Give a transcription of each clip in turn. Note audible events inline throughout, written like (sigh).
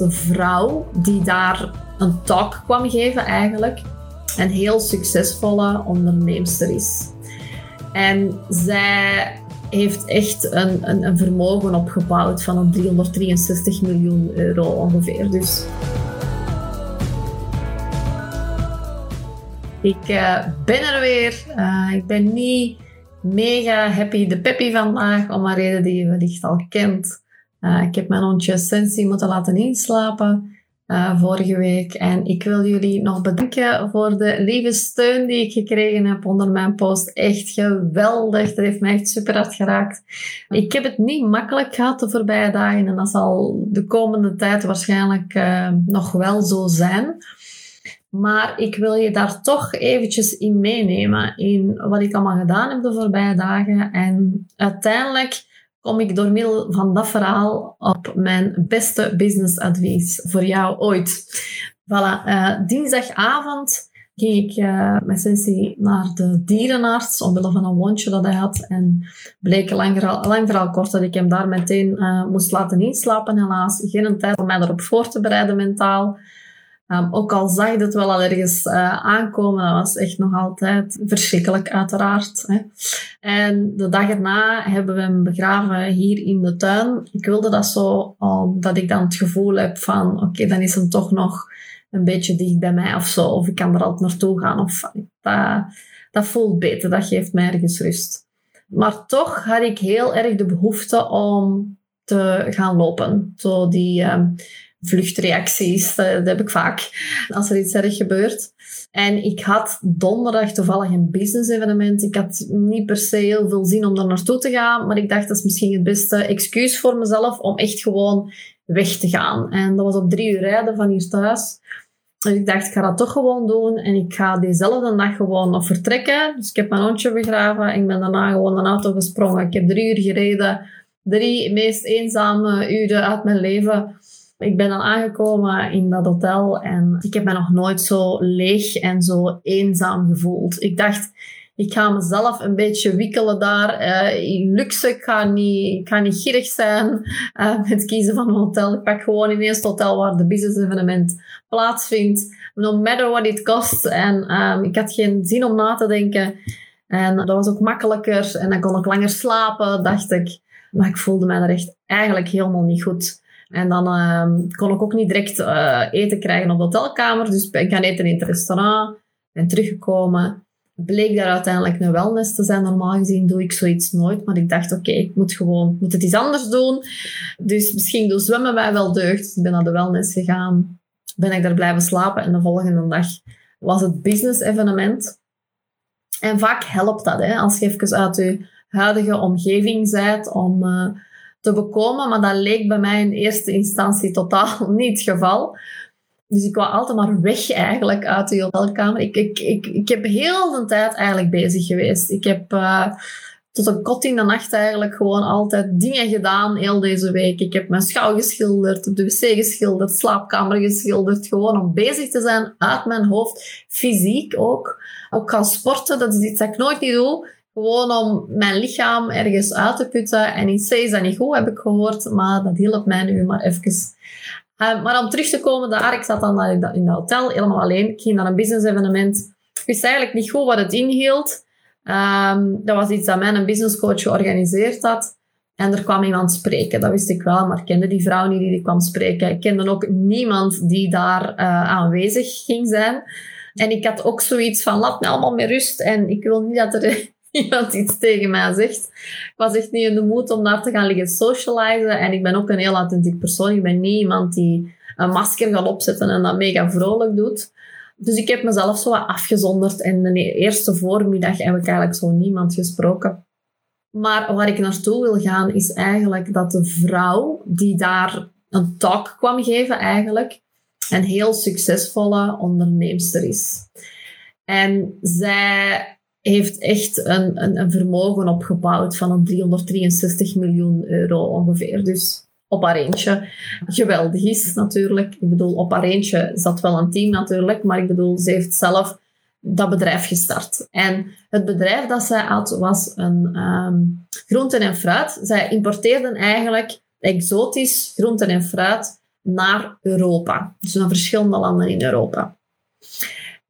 de vrouw die daar een talk kwam geven eigenlijk, een heel succesvolle onderneemster is. En zij heeft echt een, een, een vermogen opgebouwd van een 363 miljoen euro ongeveer. Dus ik uh, ben er weer. Uh, ik ben niet mega happy de peppy vandaag, om een reden die je wellicht al kent. Uh, ik heb mijn hondje Sensi moeten laten inslapen uh, vorige week. En ik wil jullie nog bedanken voor de lieve steun die ik gekregen heb onder mijn post. Echt geweldig. Dat heeft mij echt super hard geraakt. Ik heb het niet makkelijk gehad de voorbije dagen. En dat zal de komende tijd waarschijnlijk uh, nog wel zo zijn. Maar ik wil je daar toch eventjes in meenemen in wat ik allemaal gedaan heb de voorbije dagen. En uiteindelijk kom ik door middel van dat verhaal op mijn beste businessadvies voor jou ooit. Voilà, uh, dinsdagavond ging ik uh, met Sensi naar de dierenarts omwille van een wondje dat hij had. En bleek lang, lang verhaal kort dat ik hem daar meteen uh, moest laten inslapen. Helaas geen tijd om mij erop voor te bereiden mentaal. Um, ook al zag je het wel al ergens uh, aankomen, dat was echt nog altijd verschrikkelijk, uiteraard. Hè. En de dag erna hebben we hem begraven hier in de tuin. Ik wilde dat zo, omdat ik dan het gevoel heb van, oké, dan is hem toch nog een beetje dicht bij mij of zo. Of ik kan er altijd naartoe gaan. Of, dat, dat voelt beter, dat geeft mij ergens rust. Maar toch had ik heel erg de behoefte om te gaan lopen. Zo die... Uh, vluchtreacties. Dat, heb ik vaak als er iets erg gebeurt. En ik had donderdag toevallig een business evenement. Ik had niet per se heel veel zin om daar naartoe te gaan, maar ik dacht dat is misschien het beste excuus voor mezelf om echt gewoon weg te gaan. En dat was op drie uur rijden van hier thuis. En ik dacht, ik ga dat toch gewoon doen. En ik ga diezelfde dag gewoon nog vertrekken. Dus ik heb mijn hondje begraven. En ik ben daarna gewoon een auto gesprongen. Ik heb drie uur gereden. Drie meest eenzame uren uit mijn leven. Ik ben dan aangekomen in dat hotel en ik heb me nog nooit zo leeg en zo eenzaam gevoeld. Ik dacht, ik ga mezelf een beetje wikkelen daar uh, in luxe. Ik ga niet, ik niet gierig zijn uh, met kiezen van een hotel. Ik pak gewoon ineens het hotel waar de business evenement plaatsvindt. No matter what it cost. En um, ik had geen zin om na te denken. En dat was ook makkelijker. En dan kon ik langer slapen, dacht ik. Maar ik voelde me er echt eigenlijk helemaal niet goed. En dan uh, kon ik ook niet direct uh, eten krijgen op de hotelkamer. Dus ik gaan eten in het restaurant. Ben teruggekomen. Bleek daar uiteindelijk een wellness te zijn. Normaal gezien doe ik zoiets nooit. Maar ik dacht, oké, ik moet gewoon moet het iets anders doen. Dus misschien doe zwemmen wij wel deugd. Dus ik ben naar de wellness gegaan. Ben ik daar blijven slapen. En de volgende dag was het business evenement. En vaak helpt dat, hè, als je even uit je huidige omgeving bent om... Uh, te bekomen. Maar dat leek bij mij in eerste instantie totaal (laughs) niet het geval. Dus ik wou altijd maar weg eigenlijk uit de hotelkamer. Ik, ik, ik, ik heb heel de tijd eigenlijk bezig geweest. Ik heb uh, tot een kot in de nacht eigenlijk gewoon altijd dingen gedaan heel deze week. Ik heb mijn schouw geschilderd, de wc geschilderd, slaapkamer geschilderd. Gewoon om bezig te zijn uit mijn hoofd. Fysiek ook. Ook gaan sporten, dat is iets dat ik nooit niet doe. Gewoon om mijn lichaam ergens uit te putten. En iets is dat niet goed, heb ik gehoord. Maar dat hielp mij nu maar even. Uh, maar om terug te komen daar, ik zat dan in het hotel helemaal alleen. Ik ging naar een business evenement. Ik wist eigenlijk niet goed wat het inhield. Um, dat was iets dat mijn business coach georganiseerd had. En er kwam iemand spreken, dat wist ik wel, maar ik kende die vrouw niet die kwam spreken. Ik kende ook niemand die daar uh, aanwezig ging zijn. En ik had ook zoiets van, laat me allemaal met rust. En ik wil niet dat er (laughs) iemand iets tegen mij zegt. Ik was echt niet in de moed om daar te gaan liggen socializen. En ik ben ook een heel authentiek persoon. Ik ben niet iemand die een masker gaat opzetten en dat mega vrolijk doet. Dus ik heb mezelf zo afgezonderd. En de eerste voormiddag heb ik eigenlijk zo niemand gesproken. Maar waar ik naartoe wil gaan is eigenlijk dat de vrouw die daar een talk kwam geven eigenlijk, een heel succesvolle onderneemster is. En zij heeft echt een, een, een, vermogen opgebouwd van een 363 miljoen euro ongeveer. Dus op haar eentje. Geweldig is natuurlijk. Ik bedoel, op haar eentje zat wel een team natuurlijk, maar ik bedoel, ze heeft zelf dat bedrijf gestart. En het bedrijf dat zij had was een um, groenten en fruit. Zij importeerden eigenlijk exotisch groenten en fruit naar Europa. Dus naar verschillende landen in Europa.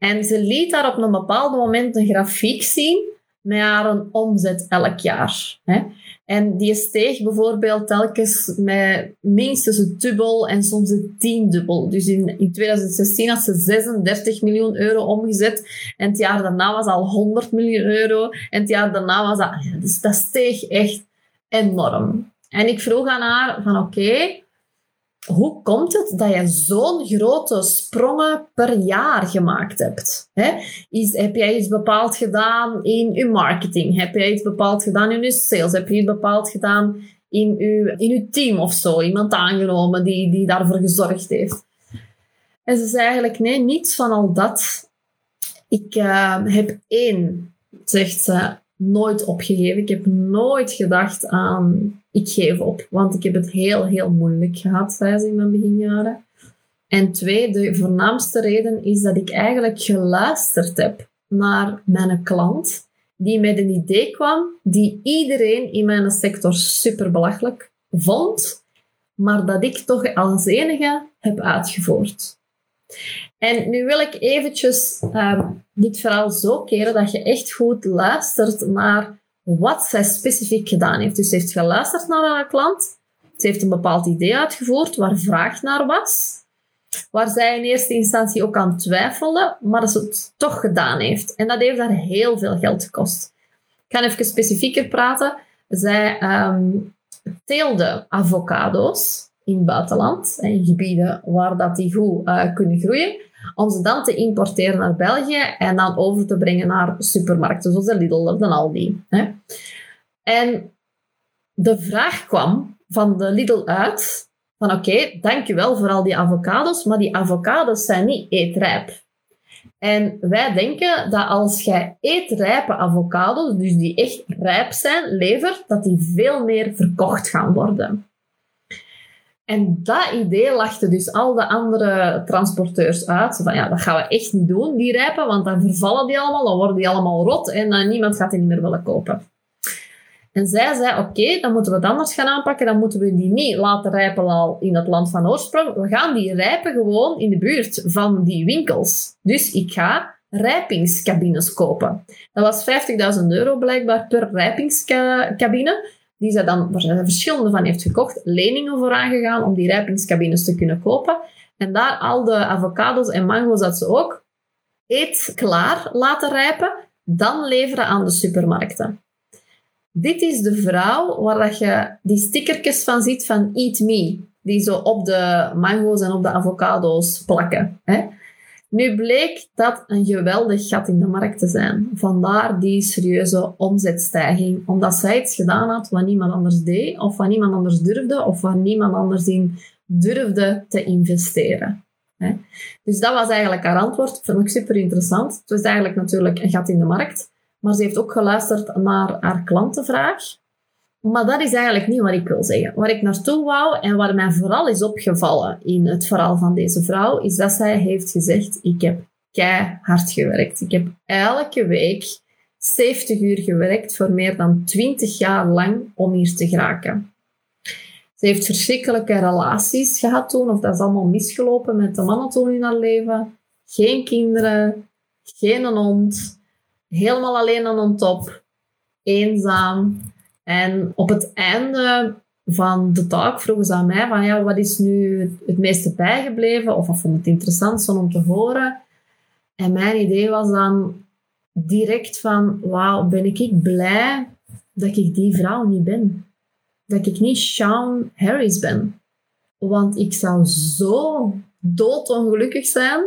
En ze liet daar op een bepaald moment een grafiek zien met haar omzet elk jaar. Hè. En die steeg bijvoorbeeld telkens met minstens het dubbel en soms het tiendubbel. Dus in, in 2016 had ze 36 miljoen euro omgezet. En het jaar daarna was al 100 miljoen euro. En het jaar daarna was dat... Dus dat steeg echt enorm. En ik vroeg aan haar van oké, hoe komt het dat je zo'n grote sprongen per jaar gemaakt hebt? Is, heb jij iets bepaald gedaan in je marketing? Heb jij iets bepaald gedaan in je sales? Heb je iets bepaald gedaan in je, in uw team of zo? Iemand aangenomen die, die daarvoor gezorgd heeft? En ze zei eigenlijk, nee, niets van al dat. Ik uh, heb één, zegt ze, nooit opgegeven. Ik heb nooit gedacht aan ik geef op, want ik heb het heel, heel moeilijk gehad, zei ze in mijn beginjaren. En twee, de voornaamste reden is dat ik eigenlijk geluisterd heb naar mijn klant, die met een idee kwam die iedereen in mijn sector super belachelijk vond, maar dat ik toch als enige heb uitgevoerd. En nu wil ik eventjes uh, dit verhaal zo keren dat je echt goed luistert naar wat zij specifiek gedaan heeft. Dus ze heeft geluisterd naar haar klant. Ze heeft een bepaald idee uitgevoerd waar vraag naar was. Waar zij in eerste instantie ook aan twijfelde, maar dat ze het toch gedaan heeft. En dat heeft haar heel veel geld gekost. Ik ga even specifieker praten. Zij um, teelde avocado's in het buitenland, in gebieden waar dat die goed uh, kunnen groeien om ze dan te importeren naar België en dan over te brengen naar supermarkten zoals de Lidl of de Aldi. Hè. En de vraag kwam van de Lidl uit van oké, dankjewel voor al die avocados, maar die avocados zijn niet eetrijp. En wij denken dat als jij eetrijpe avocados, dus die echt rijp zijn, levert, dat die veel meer verkocht gaan worden. En dat idee lachte dus al de andere transporteurs uit. Van ja, dat gaan we echt niet doen, die rijpen, want dan vervallen die allemaal, dan worden die allemaal rot en dan niemand gaat die niet meer willen kopen. En zij zei, oké, dan moeten we het anders gaan aanpakken. Dan moeten we die niet laten rijpen al in het land van oorsprong. We gaan die rijpen gewoon in de buurt van die winkels. Dus ik ga rijpingscabines kopen. Dat was 50.000 euro blijkbaar per rijpingscabine die zij dan, waar zij verschillende van heeft gekocht, leningen voor aangegaan om die rijpingscabines te kunnen kopen. En daar al de avocados en mango's dat ze ook eet klaar laten rijpen, dan leveren aan de supermarkten. Dit is de vrouw waar dat je die stickertjes van ziet van Eat Me, die zo op de mango's en op de avocado's plakken. Hè? Nu bleek dat een geweldig gat in de markt te zijn. Vandaar die serieuze omzetstijging. Omdat zij iets gedaan had wat niemand anders deed, of wat niemand anders durfde, of waar niemand anders in durfde te investeren. Dus dat was eigenlijk haar antwoord. Vond ik super interessant. Het was eigenlijk natuurlijk een gat in de markt. Maar ze heeft ook geluisterd naar haar klantenvraag. Maar dat is eigenlijk niet wat ik wil zeggen. Waar ik naartoe wou en wat mij vooral is opgevallen in het verhaal van deze vrouw, is dat zij heeft gezegd: Ik heb keihard gewerkt. Ik heb elke week 70 uur gewerkt voor meer dan 20 jaar lang om hier te geraken. Ze heeft verschrikkelijke relaties gehad toen, of dat is allemaal misgelopen met de mannen toen in haar leven. Geen kinderen, geen hond, helemaal alleen een top, eenzaam. En op het einde van de talk vroegen ze aan mij van ja, wat is nu het meeste bijgebleven of wat vond het interessant om te horen. En mijn idee was dan direct van wauw, ben ik blij dat ik die vrouw niet ben. Dat ik niet Sean Harris ben. Want ik zou zo doodongelukkig zijn.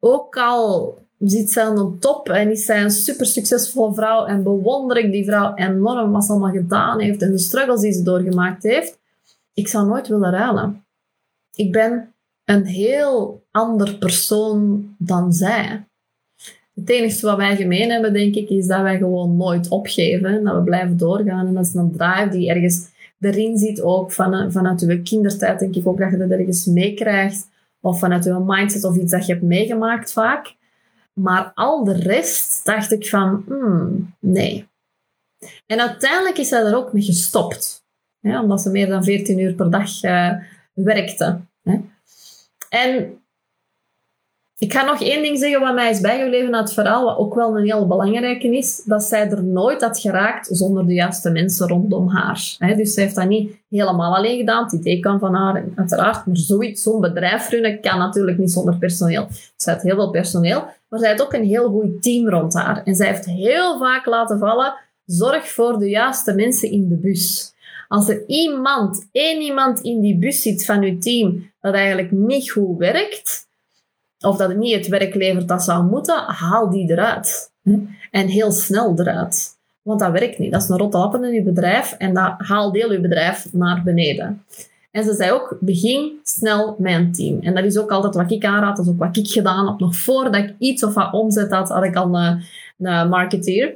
Ook al zit zij aan top en is zij een super succesvolle vrouw en bewonder ik die vrouw enorm wat ze allemaal gedaan heeft en de struggles die ze doorgemaakt heeft. Ik zou nooit willen ruilen. Ik ben een heel ander persoon dan zij. Het enige wat wij gemeen hebben, denk ik, is dat wij gewoon nooit opgeven. Dat we blijven doorgaan. En dat is een drive die ergens erin zit, ook van, vanuit uw kindertijd, denk ik ook dat je dat ergens meekrijgt. Of vanuit uw mindset of iets dat je hebt meegemaakt vaak. Maar al de rest dacht ik van, hmm, nee. En uiteindelijk is zij er ook mee gestopt. Hè, omdat ze meer dan 14 uur per dag uh, werkte. Hè. en ik ga nog één ding zeggen wat mij is bijgebleven uit het verhaal, wat ook wel een heel belangrijke is, dat zij er nooit had geraakt zonder de juiste mensen rondom haar. dus zij heeft dat niet helemaal alleen gedaan. Het idee kan van haar, uiteraard, maar zoiets, zo'n bedrijf runnen kan natuurlijk niet zonder personeel. Zij had heel veel personeel, maar zij had ook een heel goed team rond haar. En zij heeft heel vaak laten vallen, zorg voor de juiste mensen in de bus. Als er iemand, één iemand in die bus zit van uw team dat eigenlijk niet goed werkt, of dat niet het werk levert dat zou moeten, haal die eruit. En heel snel eruit. Want dat werkt niet. Dat is een rotte lappen in je bedrijf en dat haalt heel je bedrijf naar beneden. En ze zei ook, begin snel een team. En dat is ook altijd wat ik aanraad, dat is ook wat ik gedaan heb. Nog voordat ik iets of wat omzet had, had ik al een, een marketeer.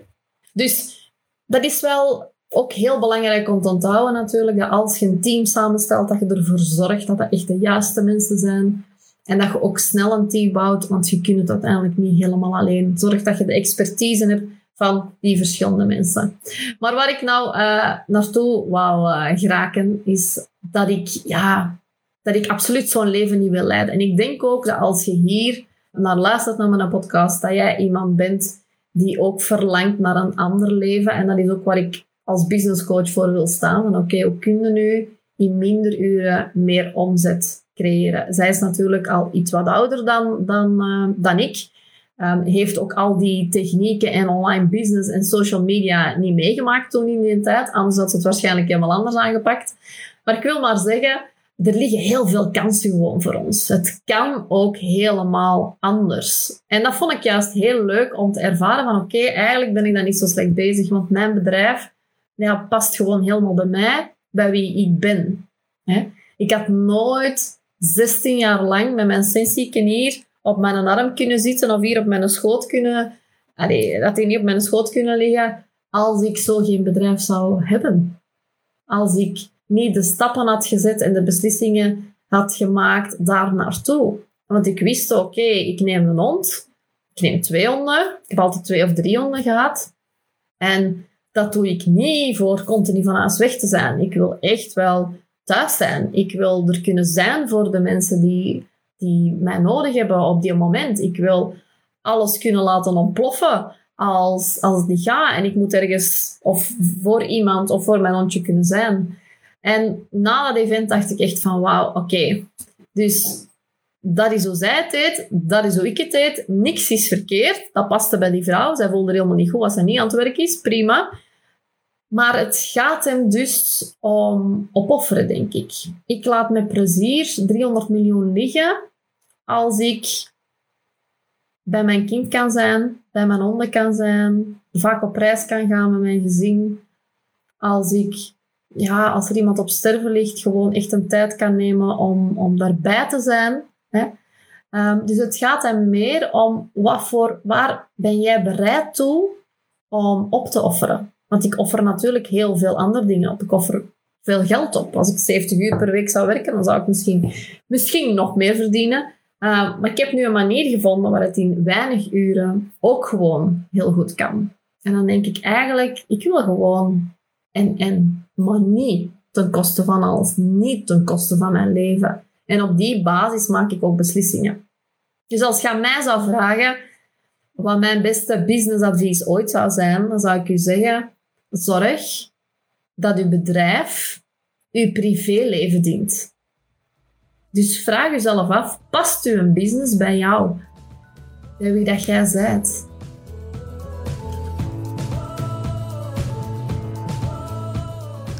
Dus dat is wel ook heel belangrijk om te onthouden natuurlijk, dat als je een team samenstelt, dat je ervoor zorgt dat dat echt de juiste mensen zijn. En dat je ook snel een team bouwt, want je kunt het uiteindelijk niet helemaal alleen. Zorg dat je de expertise hebt van die verschillende mensen. Maar waar ik nou uh, naartoe wou uh, geraken, is dat ik, ja, dat ik absoluut zo'n leven niet wil leiden. En ik denk ook dat als je hier naar luistert naar mijn podcast, dat jij iemand bent die ook verlangt naar een ander leven. En dat is ook waar ik als business coach voor wil staan. Van oké, hoe kun je nu in minder uren meer omzet creëren. Zij is natuurlijk al iets wat ouder dan, dan, uh, dan ik. Um, heeft ook al die technieken en online business en social media niet meegemaakt toen in die tijd. Anders had ze het waarschijnlijk helemaal anders aangepakt. Maar ik wil maar zeggen, er liggen heel veel kansen gewoon voor ons. Het kan ook helemaal anders. En dat vond ik juist heel leuk om te ervaren van oké, eigenlijk ben ik dan niet zo slecht bezig, want mijn bedrijf ja, past gewoon helemaal bij mij, bij wie ik ben. Ik had nooit 16 jaar lang met mijn sensieken hier op mijn arm kunnen zitten of hier op mijn schoot kunnen... Dat hij niet op mijn schoot kunnen liggen als ik zo geen bedrijf zou hebben. Als ik niet de stappen had gezet en de beslissingen had gemaakt daar naartoe. Want ik wist, oké, ik neem een hond. Ik neem twee honden. Ik heb altijd twee of drie honden gehad. En dat doe ik niet voor continu van huis weg te zijn. Ik wil echt wel thuis zijn. Ik wil er kunnen zijn voor de mensen die, die mij nodig hebben op die moment. Ik wil alles kunnen laten ontploffen als, als het niet gaat. En ik moet ergens of voor iemand of voor mijn hondje kunnen zijn. En na dat event dacht ik echt van wauw, oké. Dus dat is hoe zij het deed, dat is hoe ik het deed. Niks is verkeerd. Dat paste bij die vrouw. Zij voelde helemaal niet goed als ze niet aan het werk is. Prima. Maar het gaat hem dus om opofferen, denk ik. Ik laat met plezier 300 miljoen liggen als ik bij mijn kind kan zijn, bij mijn honden kan zijn, vaak op reis kan gaan met mijn gezin. Als ik, ja, als er iemand op sterven ligt, gewoon echt een tijd kan nemen om, om daarbij te zijn. Hè. Um, dus het gaat hem meer om wat voor, waar ben jij bereid toe om op te offeren. Want ik offer natuurlijk heel veel andere dingen op. Ik offer veel geld op. Als ik 70 uur per week zou werken, dan zou ik misschien, misschien nog meer verdienen. Uh, maar ik heb nu een manier gevonden waar het in weinig uren ook gewoon heel goed kan. En dan denk ik eigenlijk, ik wil gewoon en en, maar niet ten koste van alles, niet ten koste van mijn leven. En op die basis maak ik ook beslissingen. Dus als je aan mij zou vragen wat mijn beste businessadvies ooit zou zijn, dan zou ik u zeggen: zorg dat uw bedrijf uw privéleven dient. Dus vraag jezelf af, past uw business bij jou? Bij wie dat jij bent?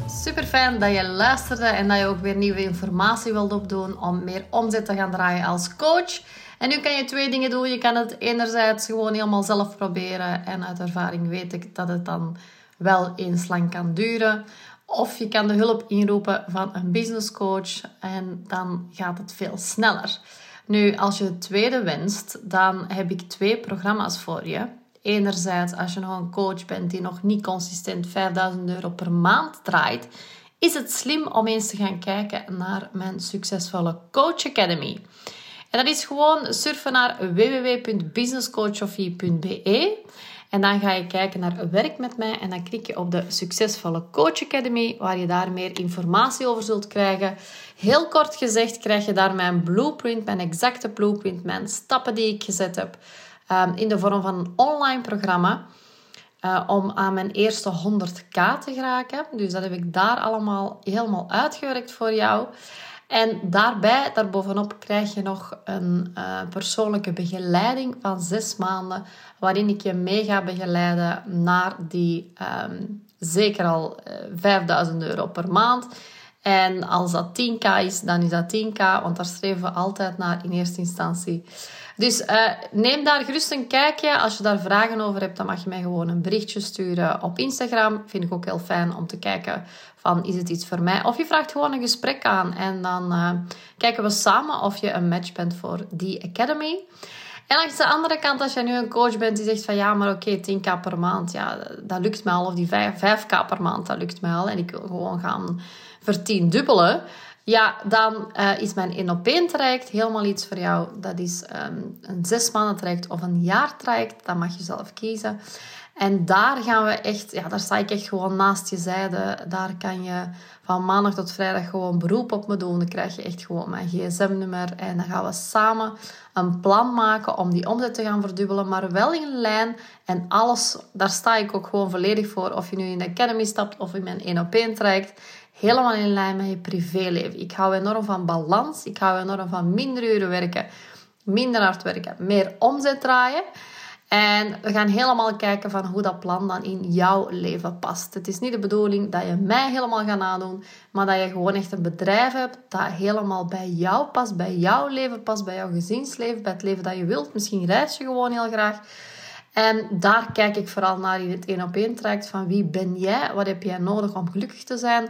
Super fijn dat je luisterde en dat je ook weer nieuwe informatie wilt opdoen om meer omzet te gaan draaien als coach. En nu kan je twee dingen doen. Je kan het enerzijds gewoon helemaal zelf proberen en uit ervaring weet ik dat het dan wel eens lang kan duren. Of je kan de hulp inroepen van een business coach en dan gaat het veel sneller. Nu, als je het tweede wenst, dan heb ik twee programma's voor je. Enerzijds, als je nog een coach bent die nog niet consistent 5000 euro per maand draait, is het slim om eens te gaan kijken naar mijn succesvolle Coach Academy. En dat is gewoon surfen naar www.businesscoachofie.be En dan ga je kijken naar werk met mij en dan klik je op de Succesvolle Coach Academy, waar je daar meer informatie over zult krijgen. Heel kort gezegd krijg je daar mijn blueprint, mijn exacte blueprint, mijn stappen die ik gezet heb ehm, in de vorm van een online programma. Uh, om aan mijn eerste 100k te geraken. Dus dat heb ik daar allemaal helemaal uitgewerkt voor jou. En daarbij, daarbovenop, krijg je nog een uh, persoonlijke begeleiding van zes maanden, waarin ik je mee ga begeleiden naar die um, zeker al uh, eh, 5000 euro per maand. En als dat 10k is, dan is dat 10k, want daar streven we altijd naar in eerste instantie. Dus uh, neem daar gerust een kijkje. Als je daar vragen over hebt, dan mag je mij gewoon een berichtje sturen op Instagram. Vind ik ook heel fijn om te kijken van is het iets voor mij? Of je vraagt gewoon een gesprek aan en dan uh, kijken we samen of je een match bent voor die academy. En langs de andere kant, als je nu een coach bent die zegt van ja, maar oké, okay, 10k per maand, ja, dat lukt mij al. Of die 5, 5k per maand, dat lukt mij al. En ik wil gewoon gaan vertiendubbelen. Ja, dan uh, is mijn 1 op 1 traject helemaal iets voor jou. Dat is um, een zes maanden traject of een jaar traject. Dat mag je zelf kiezen. En daar gaan we echt, ja, daar sta ik echt gewoon naast je zijde. Daar kan je van maandag tot vrijdag gewoon beroep op me doen. Dan krijg je echt gewoon mijn gsm-nummer. En dan gaan we samen een plan maken om die omzet te gaan verdubbelen. Maar wel in lijn. En alles, daar sta ik ook gewoon volledig voor. Of je nu in de Academy stapt of in mijn 1 op 1 traject helemaal in lijn met je privéleven. Ik hou enorm van balans. Ik hou enorm van minder uren werken, minder hard werken, meer omzet draaien. En we gaan helemaal kijken van hoe dat plan dan in jouw leven past. Het is niet de bedoeling dat je mij helemaal gaat nadoen, maar dat je gewoon echt een bedrijf hebt dat helemaal bij jou past, bij jouw leven past, bij jouw gezinsleven, bij het leven dat je wilt. Misschien reis je gewoon heel graag. En daar kijk ik vooral naar in het één op één traject van wie ben jij, wat heb jij nodig om gelukkig te zijn